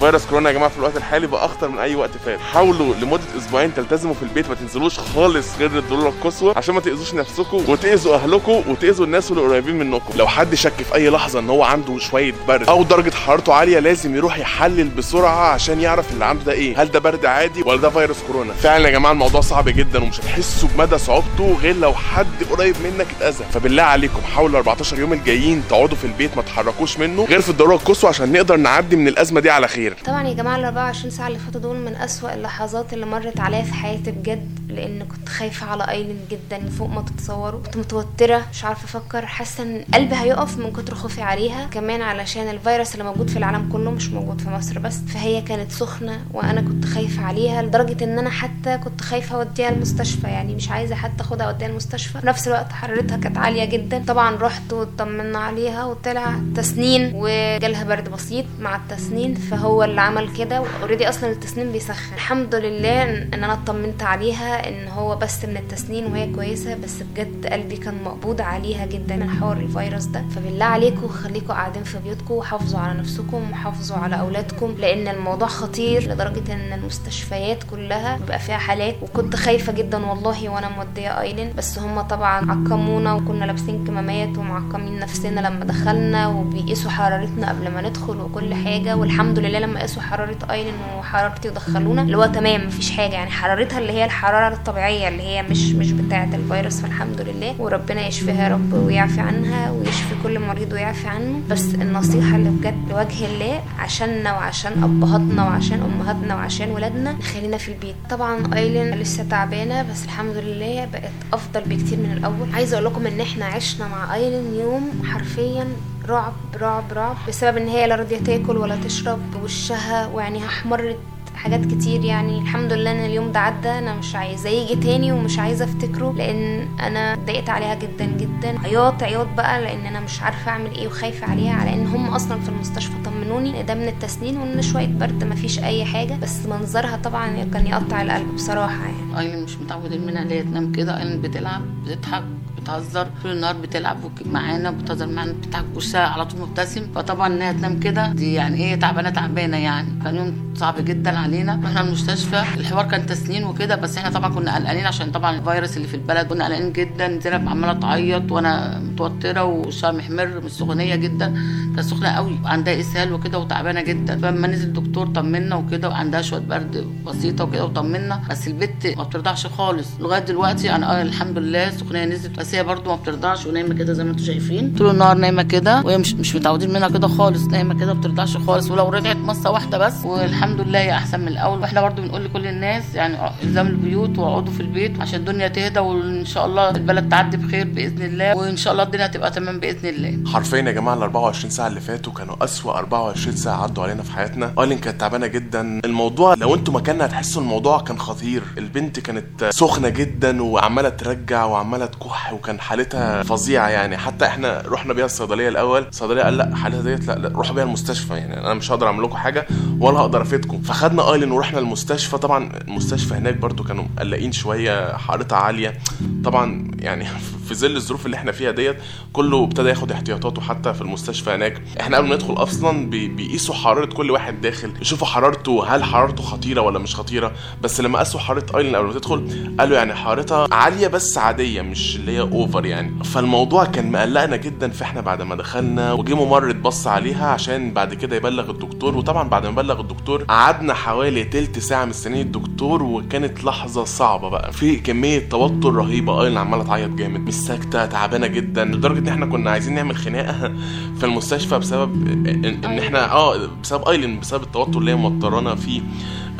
فيروس كورونا يا جماعة في الوقت الحالي بقى أخطر من أي وقت فات. حاولوا لمدة أسبوعين تلتزموا في البيت ما تنزلوش خالص غير الضروره القصوى عشان ما تأذوش نفسكم وتأذوا أهلكم وتأذوا الناس اللي قريبين منكم. لو حد شك في أي لحظة إن هو عنده شوية برد أو درجة حرارته عالية لازم يروح يحلل بسرعة عشان يعرف اللي عنده ده إيه. هل ده برد عادي ولا ده فيروس كورونا؟ فعلا يا جماعة الموضوع صعب جدا ومش هتحسوا بمدى صعوبته غير لو حد قريب منك اتأذى. فبالله عليكم حاولوا 14 يوم الجايين تقعدوا في البيت ما تحركوش منه غير في الضروره القصوى عشان نقدر نعدي من الأزمة دي على خير. طبعا يا جماعة ال 24 ساعة اللي فاتوا دول من أسوأ اللحظات اللي مرت عليا في حياتي بجد. لأن كنت خايفة على ايلين جدا فوق ما تتصوروا. كنت متوترة مش عارفة أفكر. حاسة إن قلبي هيقف من كتر خوفي عليها. كمان علشان الفيروس اللي موجود في العالم كله مش موجود في مصر بس فهي كانت سخنة وأنا كنت خايفة عليها لدرجة إن أنا حتى كنت خايفة أوديها المستشفى. يعني مش عايزة حتى أخدها أوديها المستشفى. في نفس الوقت حرارتها كانت عالية جدا. طبعا رحت واطمنا عليها وطلع تسنين وجالها برد بسيط مع التسنين فهو اللي عمل كده. already أصلا التسنين بيسخن. الحمد لله إن أنا اطمنت عليها. إن هو بس من التسنين وهي كويسة بس بجد قلبي كان مقبوض عليها جدا من حوار الفيروس ده. فبالله عليكم خليكم قاعدين في بيوتكم وحافظوا على نفسكم وحافظوا على أولادكم لأن الموضوع خطير لدرجة إن المستشفيات كلها بيبقى فيها حالات. وكنت خايفة جدا والله وأنا مودية أيلين بس هم طبعا عقمونا وكنا لابسين كمامات ومعقمين نفسنا لما دخلنا وبيقيسوا حرارتنا قبل ما ندخل وكل حاجة. والحمد لله لما قاسوا حرارة أيلين وحرارتي ودخلونا اللي هو تمام مفيش حاجة. يعني حرارتها اللي هي الحرارة الطبيعية اللي هي مش مش بتاعة الفيروس فالحمد لله. وربنا يشفيها يا رب ويعفي عنها ويشفي كل مريض ويعفي عنه. بس النصيحة اللي بجد لوجه الله عشاننا وعشان أبهاتنا وعشان أمهاتنا وعشان ولادنا نخلينا في البيت. طبعا أيلين لسه تعبانة بس الحمد لله بقت أفضل بكتير من الأول. عايزة أقول لكم إن إحنا عشنا مع أيلين يوم حرفيا رعب رعب رعب بسبب إن هي لا راضية تاكل ولا تشرب وشها وعينيها احمرت. حاجات كتير يعني. الحمد لله إن اليوم ده عدى أنا مش عايزه يجي تاني ومش عايزة أفتكره لأن أنا اتضايقت عليها جدا جدا. عياط عياط بقى لأن أنا مش عارفة أعمل إيه وخايفة عليها على إن هم أصلا في المستشفى طمنوني ده من التسنين وإن شوية برد مفيش أي حاجة. بس منظرها طبعا كان يقطع القلب بصراحة يعني. ايلين مش متعودين منها اللي هي تنام كده ايلين بتلعب بتضحك. بتهزر طول النهار بتلعب معانا بتهزر معانا بتضحك وشها على طول مبتسم. فطبعا إنها تنام كده دي يعني إيه تعبانة تعبانة يعني. كان يوم صعب جدا علينا. رحنا المستشفى الحوار كان تسنين وكده بس إحنا طبعا كنا قلقانين عشان طبعا الفيروس اللي في البلد كنا قلقانين جدا. زينب عمالة تعيط وأنا متوترة وشها محمر من السخونيه جدا. كانت سخنة قوي عندها إسهال وكده وتعبانة جدا. فلما نزل الدكتور طمنا وكده وعندها شوية برد بسيطة وكده وطمنا. بس البت ما بترضعش خالص. لغاية دلوقتي أنا الحمد لله السخونيه نزلت. بس هي برده ما بترضعش ونايمة كده زي ما أنتم شايفين. طول النهار نايمة كده وهي مش مش متعودين منها كده خالص نايمة كده ما بترضعش خالص. ولو رجعت مصة واحدة بس والحمد لله هي أحسن من الأول. وإحنا برده بنقول لكل الناس يعني الزام البيوت واقعدوا في البيت عشان الدنيا تهدى وإن شاء الله البلد تعدي بخير بإذن الله وإن شاء الله الدنيا تبقى تمام بإذن الله. حرفيا يا جماعة ال 24 ساعة اللي فاتوا كانوا أسوأ 24 ساعة عدوا علينا في حياتنا. ايلين كانت تعبانة جدا. الموضوع لو أنتوا مكاننا هتحسوا الموضوع كان خطير. البنت كانت سخنة جدا وعمالة ترجع وعمالة تكح وكان حالتها فظيعة يعني. حتى إحنا رحنا بيها الصيدلية الأول. الصيدلية قال لا حالتها ديت لا, لا روحوا بيها المستشفى يعني. أنا مش هقدر أعمل لكم حاجة ولا هقدر أفيدكم. فخدنا آيلين ورحنا المستشفى. طبعا المستشفى هناك برضو كانوا مقلقين شوية حرارتها عالية. طبعا يعني في ظل الظروف اللي إحنا فيها ديت كله ابتدى ياخد احتياطاته حتى في المستشفى هناك. إحنا قبل ما ندخل أصلا بي- بيقيسوا حرارة كل واحد داخل. يشوفوا حرارته هل حرارته خطيرة ولا مش خطيرة. بس لما قاسوا حرارة ايلين قبل ما تدخل قالوا يعني حرارتها عالية بس عادية مش اللي هي over يعني. فالموضوع كان مقلقنا جدا فاحنا بعد ما دخلنا. وجه ممرض بص عليها عشان بعد كده يبلغ الدكتور. وطبعا بعد ما بلغ الدكتور قعدنا حوالي تلت ساعة مستنيين الدكتور. وكانت لحظة صعبة بقى. في كمية توتر رهيبة. ايلين عمالة تعيط جامد. مش ساكتة تعبانة جدا لدرجة إن إحنا كنا عايزين نعمل خناقة في المستشفى بسبب إن, إن إحنا آه بسبب ايلين بسبب التوتر اللي هي موترانا فيه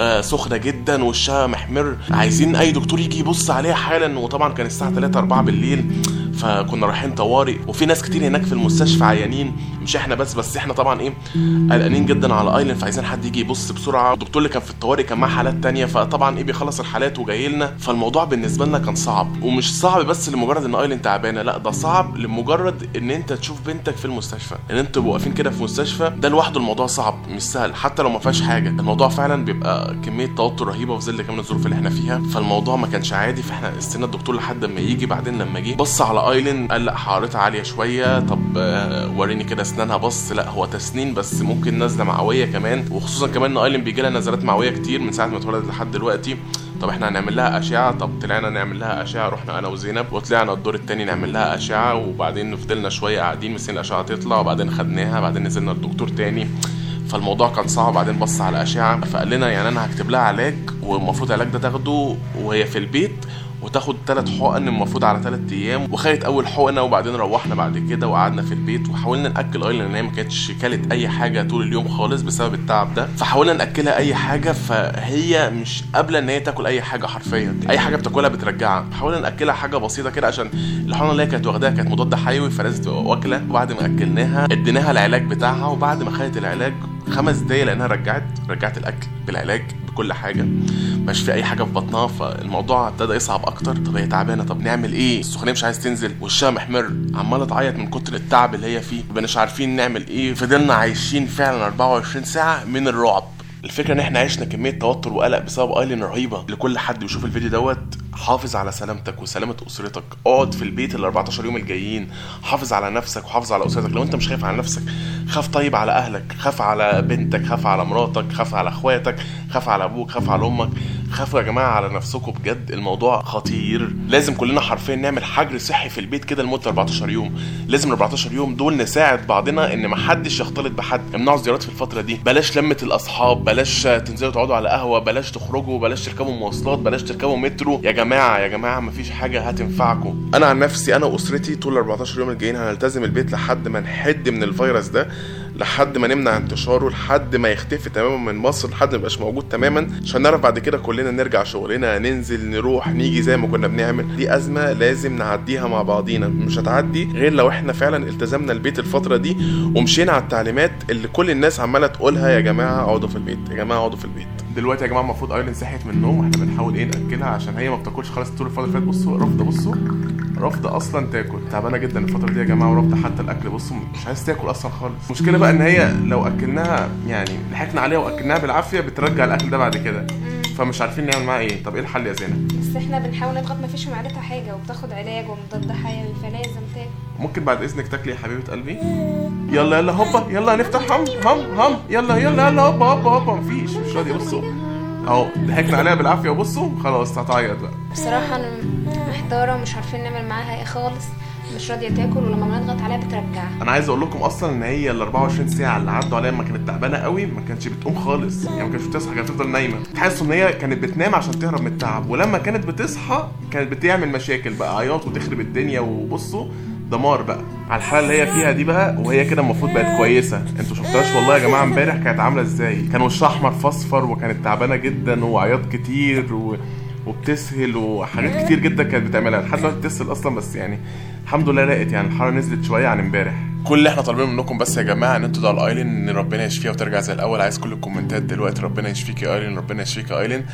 آه سخنة جدا وشها محمر. عايزين أي دكتور يجي يبص عليها حالا وطبعا كان الساعة 3 4 بالليل فكنا رايحين طوارئ. وفي ناس كتير هناك في المستشفى عيانين. مش إحنا بس بس إحنا طبعا إيه قلقانين جدا على ايلين فعايزين حد يجي يبص بسرعة. الدكتور اللي كان في الطوارئ كان معاه حالات تانية فطبعا إيه بيخلص الحالات وجاي لنا. فالموضوع بالنسبة لنا كان صعب. ومش صعب بس لمجرد إن ايلين تعبانة لا ده صعب لمجرد إن أنت تشوف بنتك في المستشفى إن تبقوا واقفين كده في مستشفى. ده لوحده الموضوع صعب مش سهل. حتى لو ما فيهاش حاجة. الموضوع فعلا بيبقى كمية توتر رهيبة في ظل كمان الظروف اللي إحنا فيها. فالموضوع ما كانش عادي. فاحنا استنى الدكتور لحد ما يجي بعدين لما جه بص على ايلين قال لا حرارتها عالية شوية. طب آه، وريني كده اسنانها بص لا هو تسنين بس ممكن نزله معويه كمان. وخصوصا كمان إن أيلين بيجي لها نزلات معويه كتير من ساعة ما اتولدت لحد دلوقتي. طب إحنا هنعمل لها أشعة؟ طب طلعنا نعمل لها أشعة رحنا أنا وزينب وطلعنا الدور التاني نعمل لها أشعة وبعدين فضلنا شوية قاعدين مستنيين الأشعة تطلع وبعدين خدناها بعدين نزلنا لدكتور تاني. فالموضوع كان صعب بعدين بص على أشعة. فقال لنا يعني أنا هكتب لها علاج والمفروض العلاج ده تاخده وهي في البيت وتاخد ثلاث حقن المفروض على ثلاث أيام وخدت أول حقنة وبعدين روحنا بعد كده وقعدنا في البيت وحاولنا نأكل ايلين لأن هي ما كانتش كلت أي حاجة طول اليوم خالص بسبب التعب ده. فحاولنا نأكلها أي حاجة فهي مش قابلة إن هي تاكل أي حاجة حرفيا. أي حاجة بتاكلها بترجعها. حاولنا نأكلها حاجة بسيطة كده عشان الحقنة اللي هي كانت واخداها كانت مضاد حيوي فلازم تبقى واكلة. وبعد ما أكلناها اديناها العلاج بتاعها وبعد ما خدت العلاج خمس دقايق لأنها رجعت رجعت الأكل بالعلاج. بكل حاجة مش في أي حاجة في بطنها فالموضوع ابتدى يصعب أكتر طب هي تعبانة طب نعمل إيه؟ السخونية مش عايز تنزل وشها محمر عمالة تعيط من كتر التعب اللي هي فيه مبقناش عارفين نعمل إيه فضلنا عايشين فعلا 24 ساعة من الرعب. الفكرة إن إحنا عشنا كمية توتر وقلق بسبب أيلين رهيبة لكل حد بيشوف الفيديو دوت. حافظ على سلامتك وسلامة أسرتك. اقعد في البيت ال 14 يوم الجايين. حافظ على نفسك وحافظ على أسرتك. لو انت مش خايف على نفسك خاف طيب على أهلك خاف على بنتك خاف على مراتك خاف على اخواتك خاف على أبوك خاف على أمك. خافوا يا جماعة على نفسكم بجد. الموضوع خطير. لازم كلنا حرفيا نعمل حجر صحي في البيت كده لمدة 14 يوم. لازم ال 14 يوم دول نساعد بعضنا إن ما حدش يختلط بحد. امنعوا الزيارات في الفترة دي. بلاش لمة الأصحاب. بلاش تنزلوا تقعدوا على قهوة. بلاش تخرجوا. بلاش تركبوا مواصلات. بلاش تركبوا مترو. يا جماعة يا جماعة مفيش حاجة هتنفعكم. أنا عن نفسي أنا واسرتي طول ال 14 يوم الجايين هنلتزم البيت لحد ما نحد من الفيروس ده لحد ما نمنع انتشاره لحد ما يختفي تماما من مصر لحد ما يبقاش موجود تماما عشان نعرف بعد كده كلنا نرجع شغلنا ننزل نروح نيجي زي ما كنا بنعمل. دي أزمة لازم نعديها مع بعضينا. مش هتعدي غير لو إحنا فعلا التزمنا البيت الفترة دي ومشينا على التعليمات اللي كل الناس عمالة تقولها يا جماعة اقعدوا في البيت يا جماعة اقعدوا في البيت. دلوقتي يا جماعة المفروض ايلين صحيت من النوم وإحنا بنحاول إيه نأكلها عشان هي ما بتاكلش. خالص طول الفترة اللي فاتت بصوا رافضة بصوا. رافضة أصلا تاكل. تعبانة جدا الفترة دي يا جماعة ورافضة حتى الأكل. بصوا مش عايز تاكل أصلا خالص. المشكلة بقى إن هي لو أكلناها يعني ضحكنا عليها وأكلناها بالعافية بترجع الأكل ده بعد كده. فمش عارفين نعمل معاها إيه. طب إيه الحل يا زينب؟ بس إحنا بنحاول نضغط ما فيش في معدتها حاجة وبتاخد علاج ومضاد حيوي فلازم تاكل ممكن بعد إذنك تاكلي يا حبيبة قلبي؟ يلا يلا هوبا يلا نفتح هم هم هم يلا يلا يلا هوبا هوبا هوبا. مفيش مش راضيه بصوا أهو ضحكنا عليها بالعافية. وبصوا خلاص هتعيط بقى. بصراحة أنا محتارة ومش عارفين نعمل معاها إيه خالص. مش راضية تاكل ولما بنضغط عليها بترجعها أنا عايز أقول لكم أصلا إن هي ال 24 ساعة اللي عدوا عليها لما كانت تعبانة قوي ما كانتش بتقوم خالص. يعني ما كانتش بتصحى كانت تفضل نايمة. تحس إن هي كانت بتنام عشان تهرب من التعب. ولما كانت بتصحى كانت بتعمل مشاكل بقى عياط وتخرب الدنيا وبصوا دمار بقى. على الحالة اللي هي فيها دي بقى وهي كده المفروض بقت كويسة. أنتوا شفتهاش والله يا جماعة امبارح كانت عاملة إزاي؟ كان وشها أحمر فاصفر وكانت تعبانة جدا وعياط كتير و... وبتسهل وحاجات كتير جدا كانت بتعملها. لحد دلوقتي بتسهل أصلا بس يعني الحمد لله لقت يعني الحرارة نزلت شوية عن امبارح. كل اللي إحنا طالبينه منكم بس يا جماعة ان أنتوا تدعوا لايلين ان ربنا يشفيها وترجع زي الأول. عايز كل الكومنتات دلوقتي ربنا يشفيك يا ايلين ربنا يشفيك يا ايلين.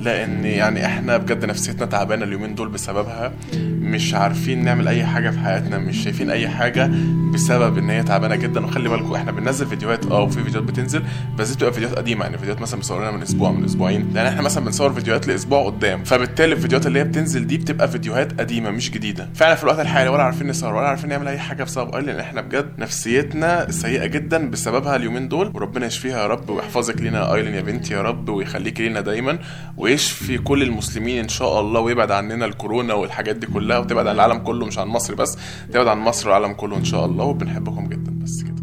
لأن يعني إحنا بجد نفسيتنا تعبانة اليومين دول بسببها. مش عارفين نعمل أي حاجة في حياتنا مش شايفين أي حاجة بسبب إن هي تعبانة جدا. وخلي بالكم إحنا بننزل فيديوهات آه وفي فيديوهات بتنزل بس دي بتبقى فيديوهات قديمة. يعني فيديوهات مثلا مصورينها من أسبوع من أسبوعين. لأن إحنا مثلا بنصور فيديوهات لأسبوع قدام. فبالتالي الفيديوهات اللي هي بتنزل دي بتبقى فيديوهات قديمة مش جديدة. فعلا في الوقت الحالي ولا عارفين نصور ولا عارفين نعمل أي حاجة بسبب أيلين. إحنا بجد نفسيتنا سيئة جدا بسببها اليومين دول. وربنا يشفيها يا رب ويحفظك لينا أيلين يا بنتي يا رب ويخليك لينا دايما ويشفي كل المسلمين إن شاء الله ويبعد عننا الكورونا والحاجات دي كلها وتبعد عن العالم كله مش عن مصر بس تبعد عن مصر والعالم كله إن شاء الله. وبنحبكم جدا بس كده.